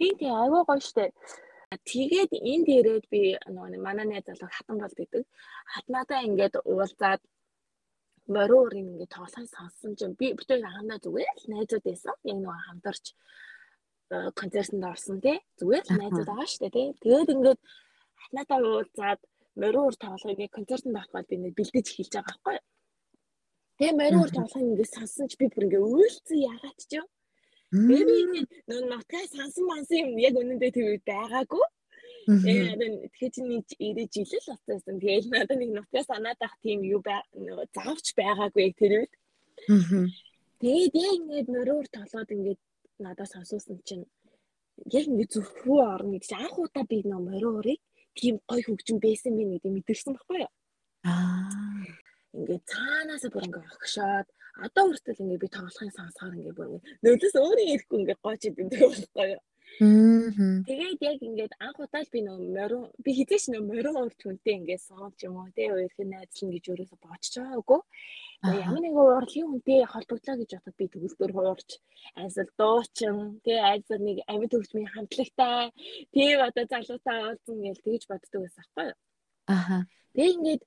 Тийм тийм айгуу гоё штэ. Тэгээд энд ирээд би нөгөө манай найз залуу хатан бол гэдэг. Хатнаатай ингээд уулзаад мориор юм ингээд тоглоом сонссон чинь би бүтэн анхандаа зүгээр л найзууд байсан. Яг нэг хамтарч э, концертанд орсон тий. Зүгээр л найзууд байгаа шүү дээ тий. Тэгээд ингээд хатнатаа уулзаад мориор тоглоомыг концертанд авах би нэг бэлдэж хэлж байгаа байхгүй. Тэгээ мориор тоглоом ингээд сонссон чи би бүр ингээд үйлцэн ягаад ч юм. Би би нөө нотгай сансан мансан юм яг үнэндээ тэр үед байгаагүй. Тэгээд тэгэхээр чи нэг ирэж жилэл болсон. Тэгээд надад нэг нутгаа санаад ах тийм юу бай заавч байгаагүй тэр үед. Тэгээд яг ингээд мөрөөр толоод ингээд надад сонсуусан чинь яг ингээд зүрхрүү орно гэж анх удаа би нөө мөрөөрийг тийм гой хөгжим байсан би нэг мэдэрсэн байхгүй юу? Аа. Ингээд цаанаасаа бүр ингээд огшоод одоо хүртэл ингээд би тоглохын сонсохоор ингээд бүр нөлөөс өөрийн ирэхгүй ингээд гооч идэв байхгүй юу? Тэгээд яг ингээд анх удаа л би нөө морин би хизээш нөө морин урд хүнтэй ингээд соонч юм уу те нь найзлан гэж өөрөөсө бодож байгаагүй. Ямар нэг урлагийн хүнтэй холбогдлоо гэж бодоод би төгөлдөр хуурч айсал дуучин те айсал нэг амьд хөгжмийн хамтлагтай тийм одоо залуутай уулзсан гэж тэгж боддог байсан байхгүй юу. Аха. Тэгээд ингээд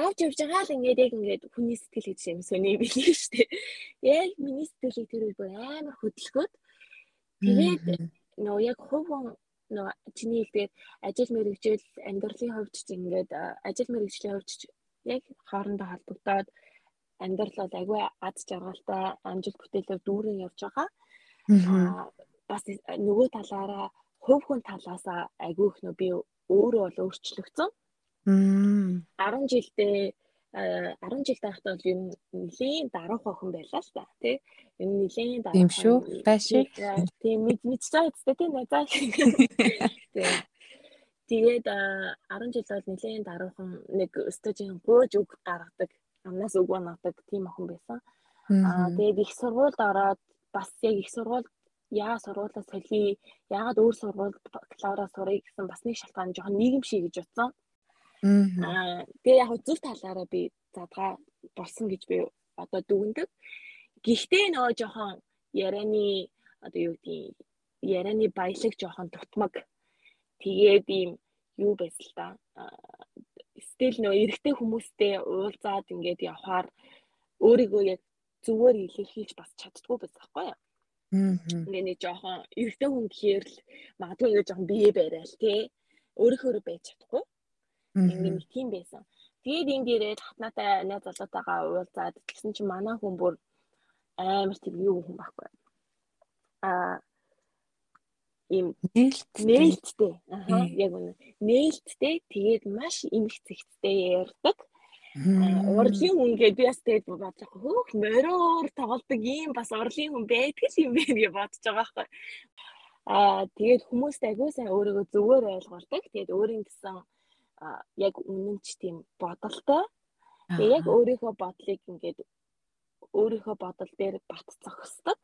явж явж байгаа л ингээд яг ингээд хүний сэтгэл гэж юм сони билээ дээ. Яг миний сэтгэлийг тэр үе амар хөдөлгөөд Тэгээд нөө яг хувь нөгөө чиний хэлдгээр ажил мэрэгжил амьдралын хувьд ч ингээд ажил мэрэгжлийн хувьд ч яг хоорондоо холбогдоод амьдрал бол агүй аз жаргалтай амжилт бүтээлээр дүүрэн явж байгаа. Аа бас нөгөө талаараа хувь хүн талаасаа агүй их нөө би өөрөө бол өөрчлөгдсөн. 10 жилдээ 10 жил байхдаа бол юм нэлийн даруух охин байлаа л та тий. Юм нэлийн даруух юм шүү байшиг тийм мэд мэдчихээ үстэй тий найзаа. Тэгээд 10 жил бол нэлийн даруухан нэг өстөжийн гууж үг гаргадаг амнаас үг банадаг тийм охин байсан. Аа тэгээд их сургуульд ороод бас яг их сургуульд яа сургуулаа солио яагаад өөр сургуульд бакалавра сурах гэсэн бас нэг шалтгаан жоохон нийгэмшиг гэж утсан. Аа тэгээ яг зөв талаараа би задгаа болсон гэж би одоо дүгндэг. Гэхдээ нөгөө жоохон ярианы одоо юу гэдгийг ярианы баялаг жоохон дутмаг тэгээд ийм юу байсан л да. Стил нөгөө эрэгтэй хүмүүстэй уулзаад ингээд явхаар өөрийгөө яг зүгээр илэрхийлж бас чаддгүй байсан байхгүй юу? Ингээ нэг жоохон эрэгтэй хүн гэхээр л магадгүй ингээ жоохон бие барайл тий. Өөрийнхөө байж чадахгүй. Ингээ нэг тийм байсан. Тэгээд энэ дээрээ татнаатай найз залуутайгаа уулзаад тэгсэн чинь манай хүн бүр амар тийм юу хүн байхгүй. Аа ийм нээлттэй. Аа яг үнэ. Нээлттэй тэгээд маш эмх зэгцтэй ярьдаг. Урлын хүн гэдэг би бас тэгээд бодож байгаа хөөх мориор тоглодог ийм бас урлын хүн байдаг юм бэ гэж бодож байгаа байхгүй. Аа тэгээд хүмүүст агүй сайн өөрийгөө зөвөр ойлгуулдаг. Тэгээд өөрийн гэсэн яг үнэн ч тийм бодолтой. Тэгээ яг өөрийнхөө бодлыг ингээд өөрийнхөө бодол дээр бат зогсдог.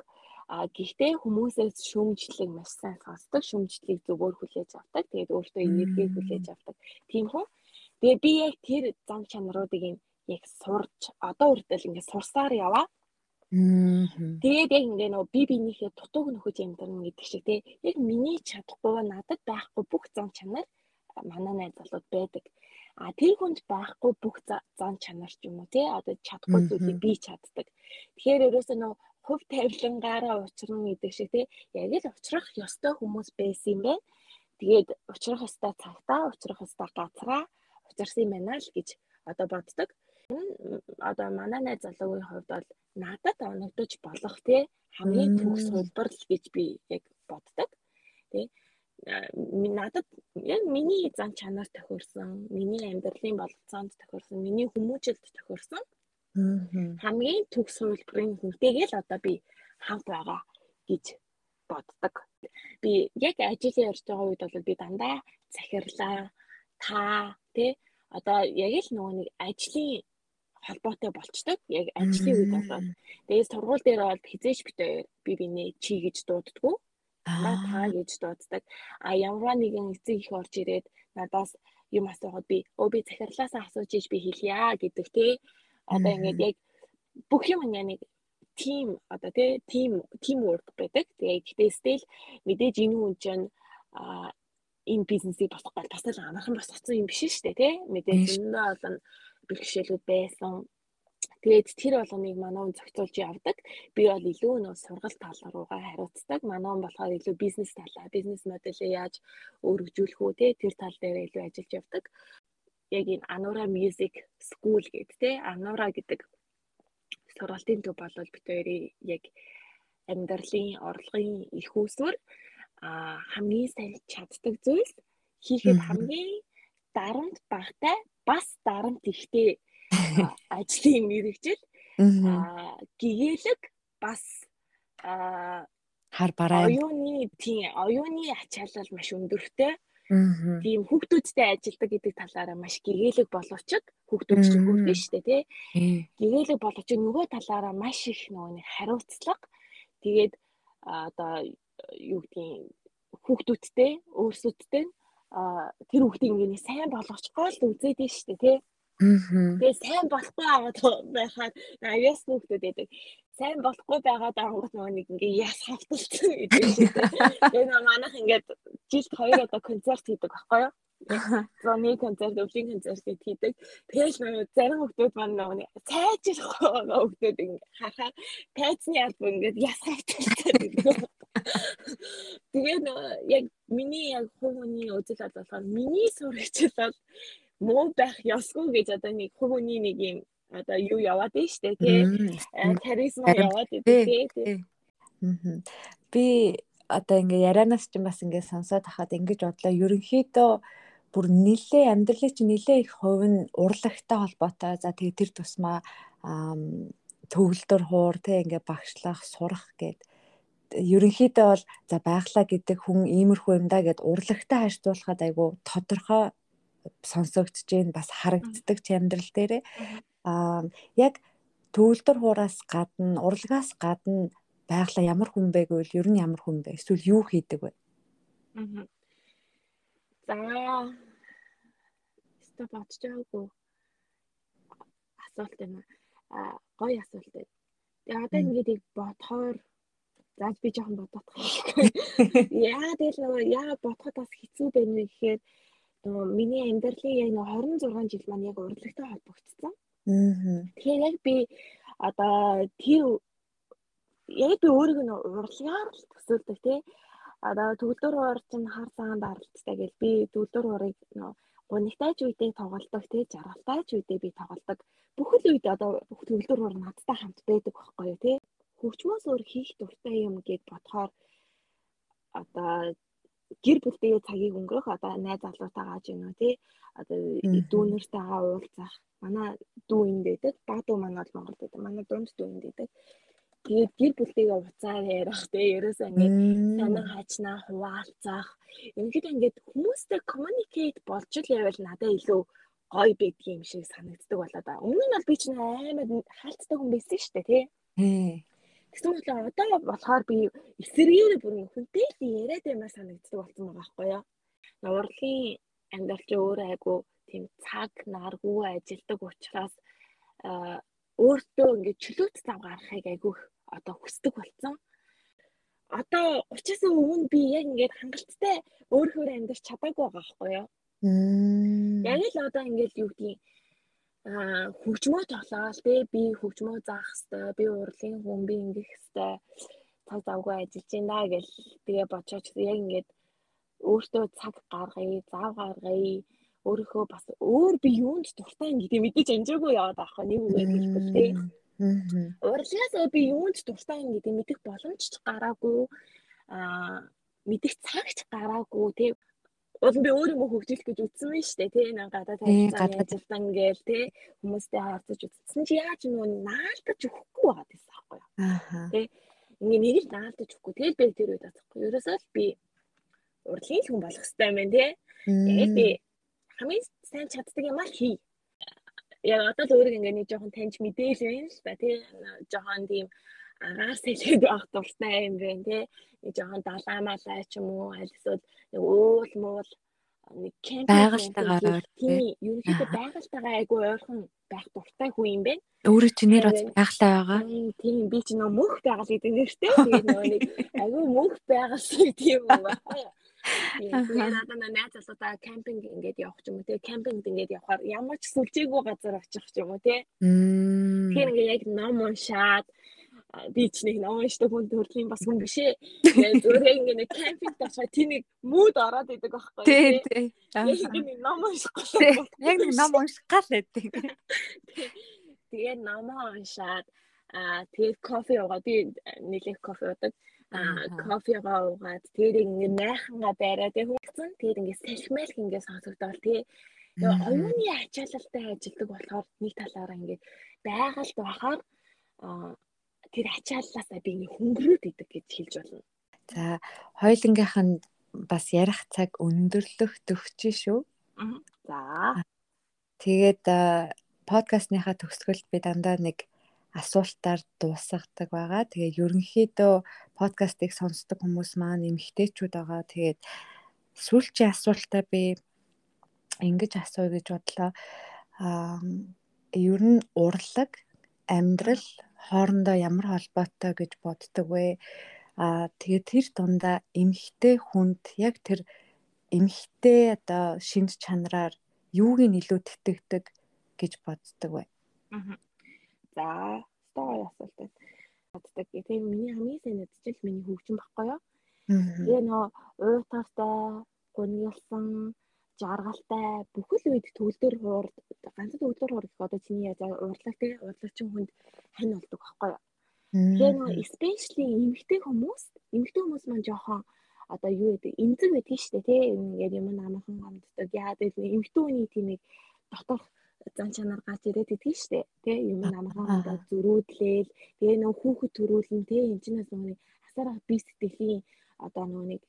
А гэхдээ хүмүүсээс шүмжлэг маш сайн сонсдог, шүмжлэгийг зөвөр хүлээж авдаг. Тэгээд өөртөө энерги хүлээж авдаг. Тийм хүн. Тэгээ би яг тэр зам чанаруудыг яг сурч одоо үрдэл ингээд сурсаар яваа. Тэгээд яг ингээ нөгөө би бинийхээ дутууг нөхөж амьдрна гэдэг шиг тий яг миний чадахгүй надад байхгүй бүх зам чанар манай найз залууд байдаг. А тэр хүнд байхгүй бүх зан чанар ч юм уу тий одоо чадахгүй зүйлийг би чаддаг. Тэгэхээр ерөөсөө нөө хөв тавилангаараа уучрна гэдэг шиг тий яг л уучрах ёстой хүмүүс байсан юм байна. Тэгээд уучрах ёстой цагтаа уучрах ёстой газараа учирсан юм байна л гэж одоо боддог. Одоо манай найз залуугийн хувьд бол надад оногдож болох тий хамгийн төгс хөлбөр л гэж би яг боддог. Тий надад яг миний зан чанар тохиорсон, миний амьдралын болцоонд тохиорсон, миний хүмүүжлд тохиорсон хамгийн төгс хувилбарын хүнтэйгээл одоо би хамт байгаа гэж боддог. Би яг ажил ярьж байгаа үед бол би дандаа захирлаа та тий одоо яг л нөгөө нэг ажлын холбоотой болчдөг. Яг ажлын үед болоод тэгээд сургууль дээр бол хизээч битээ би бинээ чи гэж дууддаггүй та та гэж дууддаг. А ямар нэгэн эцэг их орж ирээд надаас юм асуухад би өө би захирлаасаа асууж иж би хэлье гэдэг те. Одоо ингээд яг бүх юм нэг тим одоо тий тим тим work байдаг. Тэгээ гэхдээ still мэдээж энэ хүн чинь а энэ бизнесийг босгох гал бас л амархан босгоцсон юм биш шүү дээ тий мэдээж энэ бол бэрхшээлүүд байсан Тэгээд тэр болгоныг манай хүн зохицуулж явдаг. Би бол илүү нөө сургалт тал руугаа хариуцдаг. Манай хүн болохоор илүү бизнес талаа, бизнес моделээ яаж өргөжүүлэх үү те тэр тал дээр илүү ажиллаж явдаг. Яг энэ Anura Music School гэдэг те Anura гэдэг сургалтын төв болол бит хоёрын яг амьдралын орлогын их усвар а хамгийн сайн чаддаг зүйлс хийхэд хамгийн дарамт багтай бас дарамт ихтэй ажлын мэрэгжил. Гэгээлэг бас хар бараа оюуны тийм оюуны ачаалал маш өндөртэй. Тийм хүүхдүүдтэй ажилдаг гэдэг талаараа маш гэгээлэг боловч хүүхдүүд чинь хүүхдэн шүү дээ тий. Гэгээлэг боловч нөгөө талаараа маш их нөгөө нэг хариуцлага. Тэгээд одоо юу гэдгийг хүүхдүүдтэй өөрсөдтэй тэр хүүхдийн ингээ сайн болгочихгоо л үзээд нь шүү дээ тий Тэгээ сайн болохгүй аваад байхад авьяас нөхдөд байдаг. Сайн болохгүй байгаад ангууд нөгөө нэг ингээ яс хавталцсан гэдэг шиг. Тэгээ нөө манайх ингээд жилд хоёр удаа концерт хийдэг байхгүй юу? Зоны концерт, өвлийн концерт хийдэг. Тэгэл нөгөө зарим хүмүүс маань нөгөө цайжрахгүй байгаа хүмүүс ингээ харахаар тайцны альбом ингээд яс хавталцсан гэдэг. тэгээд яг миний яг хувь хүний үзэл бод болохоор миний сурагчл бол муу байх ёсгүй гэж одоо нэг хувь хүний нэг юм одоо юу яваад байна штэ тий. Харизма яваад идэв тий. Би одоо ингээ ярианаас ч бас ингээ сонсоод хахад ингэж бодлоо ерөнхийдөө бүр нилээ амьдралын чинь нилээ их хувь нь урлагтай холбоотой. За тэгээ тэр тусмаа төгөлдөр хуур те ингээ багшлах, сурах гэд ерөнхийдөө бол за байглаа гэдэг хүн иймэрхүү юм да гэд урлагтай харьцуулахад айгу тодорхой сонсогдож гэн бас харагддаг ч амьдрал дээрээ. Аа яг төвлөр хуураас гадна урлагаас гадна байглаа ямар хүн бэ гэвэл ер нь ямар хүн бэ? Эсвэл юу хийдэг вэ? За ста бодож байгаагүй. Асуулт юм а гоё асуулт байна. Тэгээ одоо ингээд бодохоор зааж би жоохон бодох. Яа тэгэл нөгөө яа бодоход бас хэцүү байна гэхээр нөгөө миний амьдралын яг нөгөө 26 жил маань яг урлагтай холбогдсон. Тэгэхээр яг би одоо тэр яг би өөрийгөө урлагаар л төсөөлдөг тий. Одоо төгөлдөр уур чинь хар цагаанд аралцтай гэл би төгөлдөр уурыг нөгөө гунигтайч үедээ тоглолдог тий жаргалтайч үедээ би тоглолдог. Бүхэл үед одоо төгөлдөр уур надтай хамт байдаг байхгүй юу тий хөгжмөөс өөр хийх дуртай юм гэд бодохоор одоо гэр бүлтэй цагийг өнгөрөх одоо найз залуутайгаа ч юм уу тий? Одоо дүүнэртэйгээ уулзах. Манай дүү энд байдаг. Дүү манай бол Монголд байдаг. Манай дунд дүү энд байдаг. Тэгээд гэр бүлтэйгээ уцаар ярих тий? Ерөөсөө ингээд санаа хачнаа хуваалцах. Ингээд ингээд хүмүүстэй communicate болж л явал надад илүү гоё байдаг юм шиг санагддаг болоо да. Өмнө нь бол би ч амар хаалттай хүн байсан шүү дээ тий. Тэгсэн мэт одоо болохоор би эсэргээр бүр хүнтэй л яриад юмар санагддаг болсон байгаа байхгүй юу. Урлагийн амьдрал чи өөр айгу тийм цаг наргүй ажилдаг учраас өөртөө ингээд чөлөөт зав гаргахыг айгу одоо хүсдэг болсон. Одоо 30-аас өмнө би яг ингээд хангалттай өөрөөр амьдарч чадаагүй байгаа байхгүй юу. Яг л одоо ингээд юу гэдгийг хөгжмөө тоглоал те. Би хөгжмөө заах хэвээр би урлагийн хүн би ингэх хэвээр цаг завгүй ажиллаж байна гэл тэгээ бодчихоч яг ингээд өөртөө цаг гаргая зав гаргая. Өөрийнхөө бас өөр би юунд дуртай юм гэдэг мэдээж амжаагүй яваад байгаа хөө нэг үгээр хэлбэл те. Урлагаас би юунд дуртай юм гэдэг мэдэх боломж ч гараагүй. Аа мэдэх цагч гараагүй те Уул би өөр юм хөгжүүлэх гэж үтсэн байна шүү дээ. Тэ нэг гадаа танилцсан ажилтан гээл тэ хүмүүстэй харьцаж үтсэн чи яаж нөгөө наалтаж өгөхгүй байгаа гэсэн аахгүй юу. Аа. Тэ ингээ нэг л наалтаж өгөхгүй. Тэгэл би тэр үед атахгүй. Ерөөсөө л би урлагийн хүн болох хэрэгтэй юм байна тэ. Тэгээд би хамгийн сайн чаддаг юм аа хий. Яг одоо л өөрийг ингээ нэг жоохон таньж мэдээл байна л та тий. Жоохон тийм агаар сэлгээд байх дуртай юм байна тий. Нэг жоохон далаа малаа ч юм уу аль эсвэл нэг уул муул нэг кемп байгальтайгаар тийм ерөнхийдөө байгальтайгаа айгу ойрхон байх дуртай хүн юм байна. Өөрөө чи нэр бас байгалтай байгаа. Тийм би чи нөө мөнх байгаль гэдэг нэртэй. Тэгээд нөгөө нэг айгу мөнх байгаль гэдэг юм байна. Тэгээд одоо найз залуудаа кемпинг ингээд явах ч юм уу те кемпингд ингээд явахаар ямар ч сүлжээгүй газар очих ч юм уу те. Тэгэхээр ингээд яг ном уншаад би ч нэг ном уншдаг хүн төрлийн бас хүн биш ээ. Тэгээд өөрөө ингэ нэг кемпинг ташаа тийм нэг мууд ороод идэг байхгүй тий. Тий. Яг нэг ном уншихгүй. Яг нэг ном унших гал байдаг. Тэгээд ном уншаад аа тэгээд кофе уугаад би нэлээд кофе уудаг. Аа кофегаа уугаад тэгээд ингэ найхангаа тэгээд хүнсэн. Тэгээд ингэ салхимайлх ингэ сонсогдоод тий. Тэгээ оюуны ачаалалтай ажилдаг болохоор нэг талаараа ингэ байгальд бахаар тэр ачааллаасаа би ингээ хөнгөрөөд идэг гэж хэлж болно. За хоёлынгийнх нь бас ярих цаг өндөрлөх төгч шүү. За. Тэгээд подкастныхаа төгсгөлд би дандаа нэг асуултаар дуусгадаг байгаа. Тэгээд ерөнхийдөө подкастыг сонсдог хүмүүс маань эмгтээчүүд байгаа. Тэгээд сүүлчийн асуултаа би ингэж асууя гэж бодлоо. Аа ер нь урлаг, амьдрал, хоорондоо ямар холбоотой гэж боддог вэ? Аа тэгээд тэр дундаа эмхтэй хүнд яг тэр эмхтэй одоо шинж чанараар юуг нь илүү тэтгэдэг гэж боддог вэ? Аа. За, стори асуулт байна. Боддог. Тэгээ миний хамгийн сайн мэдчил миний хөгжим баггүй юу? Тэгээ нөө уйтартай, гуньялсан, жаргалтай бүхэл үед төгөлдөр хуур ганцхан төгөлдөр хуур гэх одоо чиний яаж уурлаг тий уурлагчин хүнд хань болдог байхгүй юу. Тэгээ нөө especially эмэгтэй хүмүүс эмэгтэй хүмүүс маань жоохон одоо юу гэдэг эмзэг байдаг шүү дээ тий ингээд юм амархан амддаг яа гэдэг эмэгтэй хүний тийм нэг доторх зан чанар гарч ирээд идэх штэ тий юм амархан амдаад зөрүүдлээл тэгээ нөө хүүхэд төрүүлэн тий энэ чинь нэг асараа би сэтгэлийн одоо нөө нэг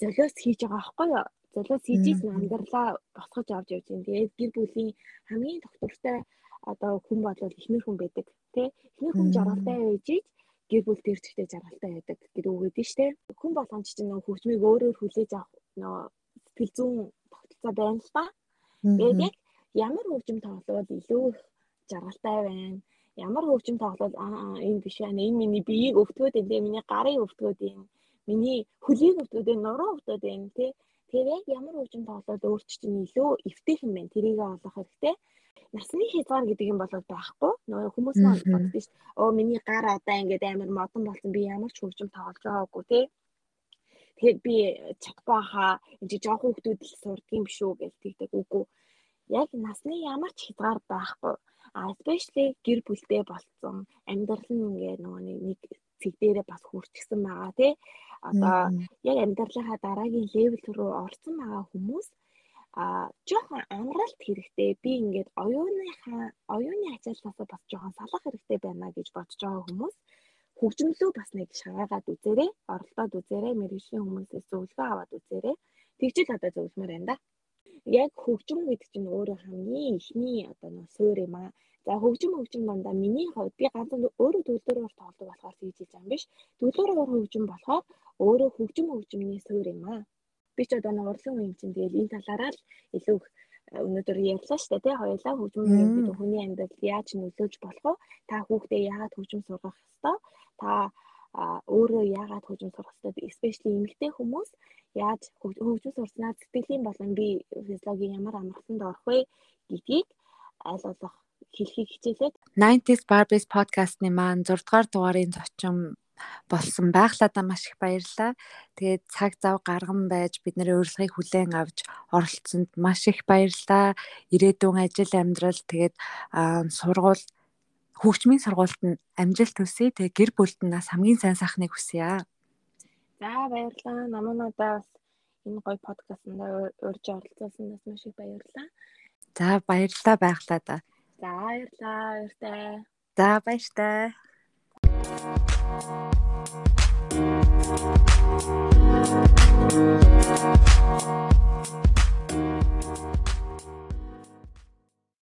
золиос хийж байгаа байхгүй юу золиос хийж ийсэн амьдралаа босгож авч явж байна. Тэгээд гэр бүлийн хамгийн доктортой одоо хүн болвол эхнэр хүн байдаг тий эхнэр хүн жаргалтай байж гэр бүл ч ихтэй жаргалтай байдаг гэдэг үг өгдөө штэ. Хүн болгоомж чинь нөө хөгжмийг өөрөөр хүлээж авах нөө сэтгэл зүйн тогтолцоо байна л та. Тэгээд яг ямар хөгжим тоглоод илүү жаргалтай байна? Ямар хөгжим тоглоод аа энэ биш байна. Энэ миний биеийг өвтгөөд энэ миний гарыг өвтгөөд энэ миний хөлийг өвтгөөд энэ нуруу өвтгөөд энэ тий Тэгэхээр яг ямар хөгжим тоглоод өөрч чинь илүү эвтэйхэн байна тэрийг олох хэрэгтэй насны хязгаар гэдэг юм болоод байхгүй. Нөгөө хүмүүс маань боддог шүү дээ. Оо миний гар одоо ингээд амар модон болсон би ямар ч хөгжим тоглож байгаагүй тий. Тэгэхээр би чадахгүй хаа энэ чи жоохон хүмүүс л сурдаг юм биш үү гэж тэгдэг үгүй. Яг насны ямар ч хязгаар байхгүй. А especially гэр бүлтэй болцсон амьдрал нь ингээд нөгөө нэг цэг дээрээ бас хүрчихсэн байгаа тий. Одоо яг амьдралынхаа дараагийн левел рүү орсон байгаа хүмүүс а жоохон амралт хэрэгтэй. Би ингээд оюуныхаа оюуны ачааллаас бас жоохон салах хэрэгтэй байна гэж бодож байгаа хүмүүс хөгжмөлөө бас нэг шагаагаад үзээрэй, оролдоод үзээрэй, мэрэгжлийн хүмүүсээс зөвлөгөө аваад үзээрэй. Тэгжил одоо зөвлөмөр байна да. Яг хөгжим гэдэг чинь өөрөө хамгийн ихний одоо нөө суурь юм аа. За хөгжим хөгжим дандаа миний хувьд би ганцхан өөрөө төлөвлөрөөр тоглох болохоор хийж байгаа юм биш. Төлөвлөрөөр хөгжим болохоор өөрөө хөгжим хөгжимний суурь юм аа би ч одоо нэг урлан үеийн чинь тэгэл энэ талаараа л илүү өнөөдөр ярьлаа шүү дээ тий хоёулаа хөгжим гэдэг хүний амьдралд яаж нөлөөж болох вэ? Та хүүхдээ яагаад хөгжим сургах ёстой? Та өөрөө яагаад хөгжим сурах ёстой? Especially эмэгтэй хүмүүс яаж хөгжим сурснаа сэтгэлийн болон би физиологийн ямар амралтанд орох вэ гэдгийг болох хэлхийг хичээлээд 90s Barbies podcast-ны маань 6 дугаар дугаарын зочин болсон байглаадаа маш их баярлалаа. Тэгээд цаг зав гарган байж бидний урилгыг хүлээн авч оролцсонд маш их баярлалаа. Ирээдүйн ажил амьдрал тэгээд сургууль хөгжмийн сургуульд нь амжилт хүсье. Тэгээ гэр бүлд нь нас хамгийн сайн сайхныг хүсье. За баярлалаа. Намаа надаас энэ гоё подкастт урьж оролцуулсанаас маш их баярлалаа. За баярлалаа байглаа да. За баярлалаа. Баяртай. За баяртай.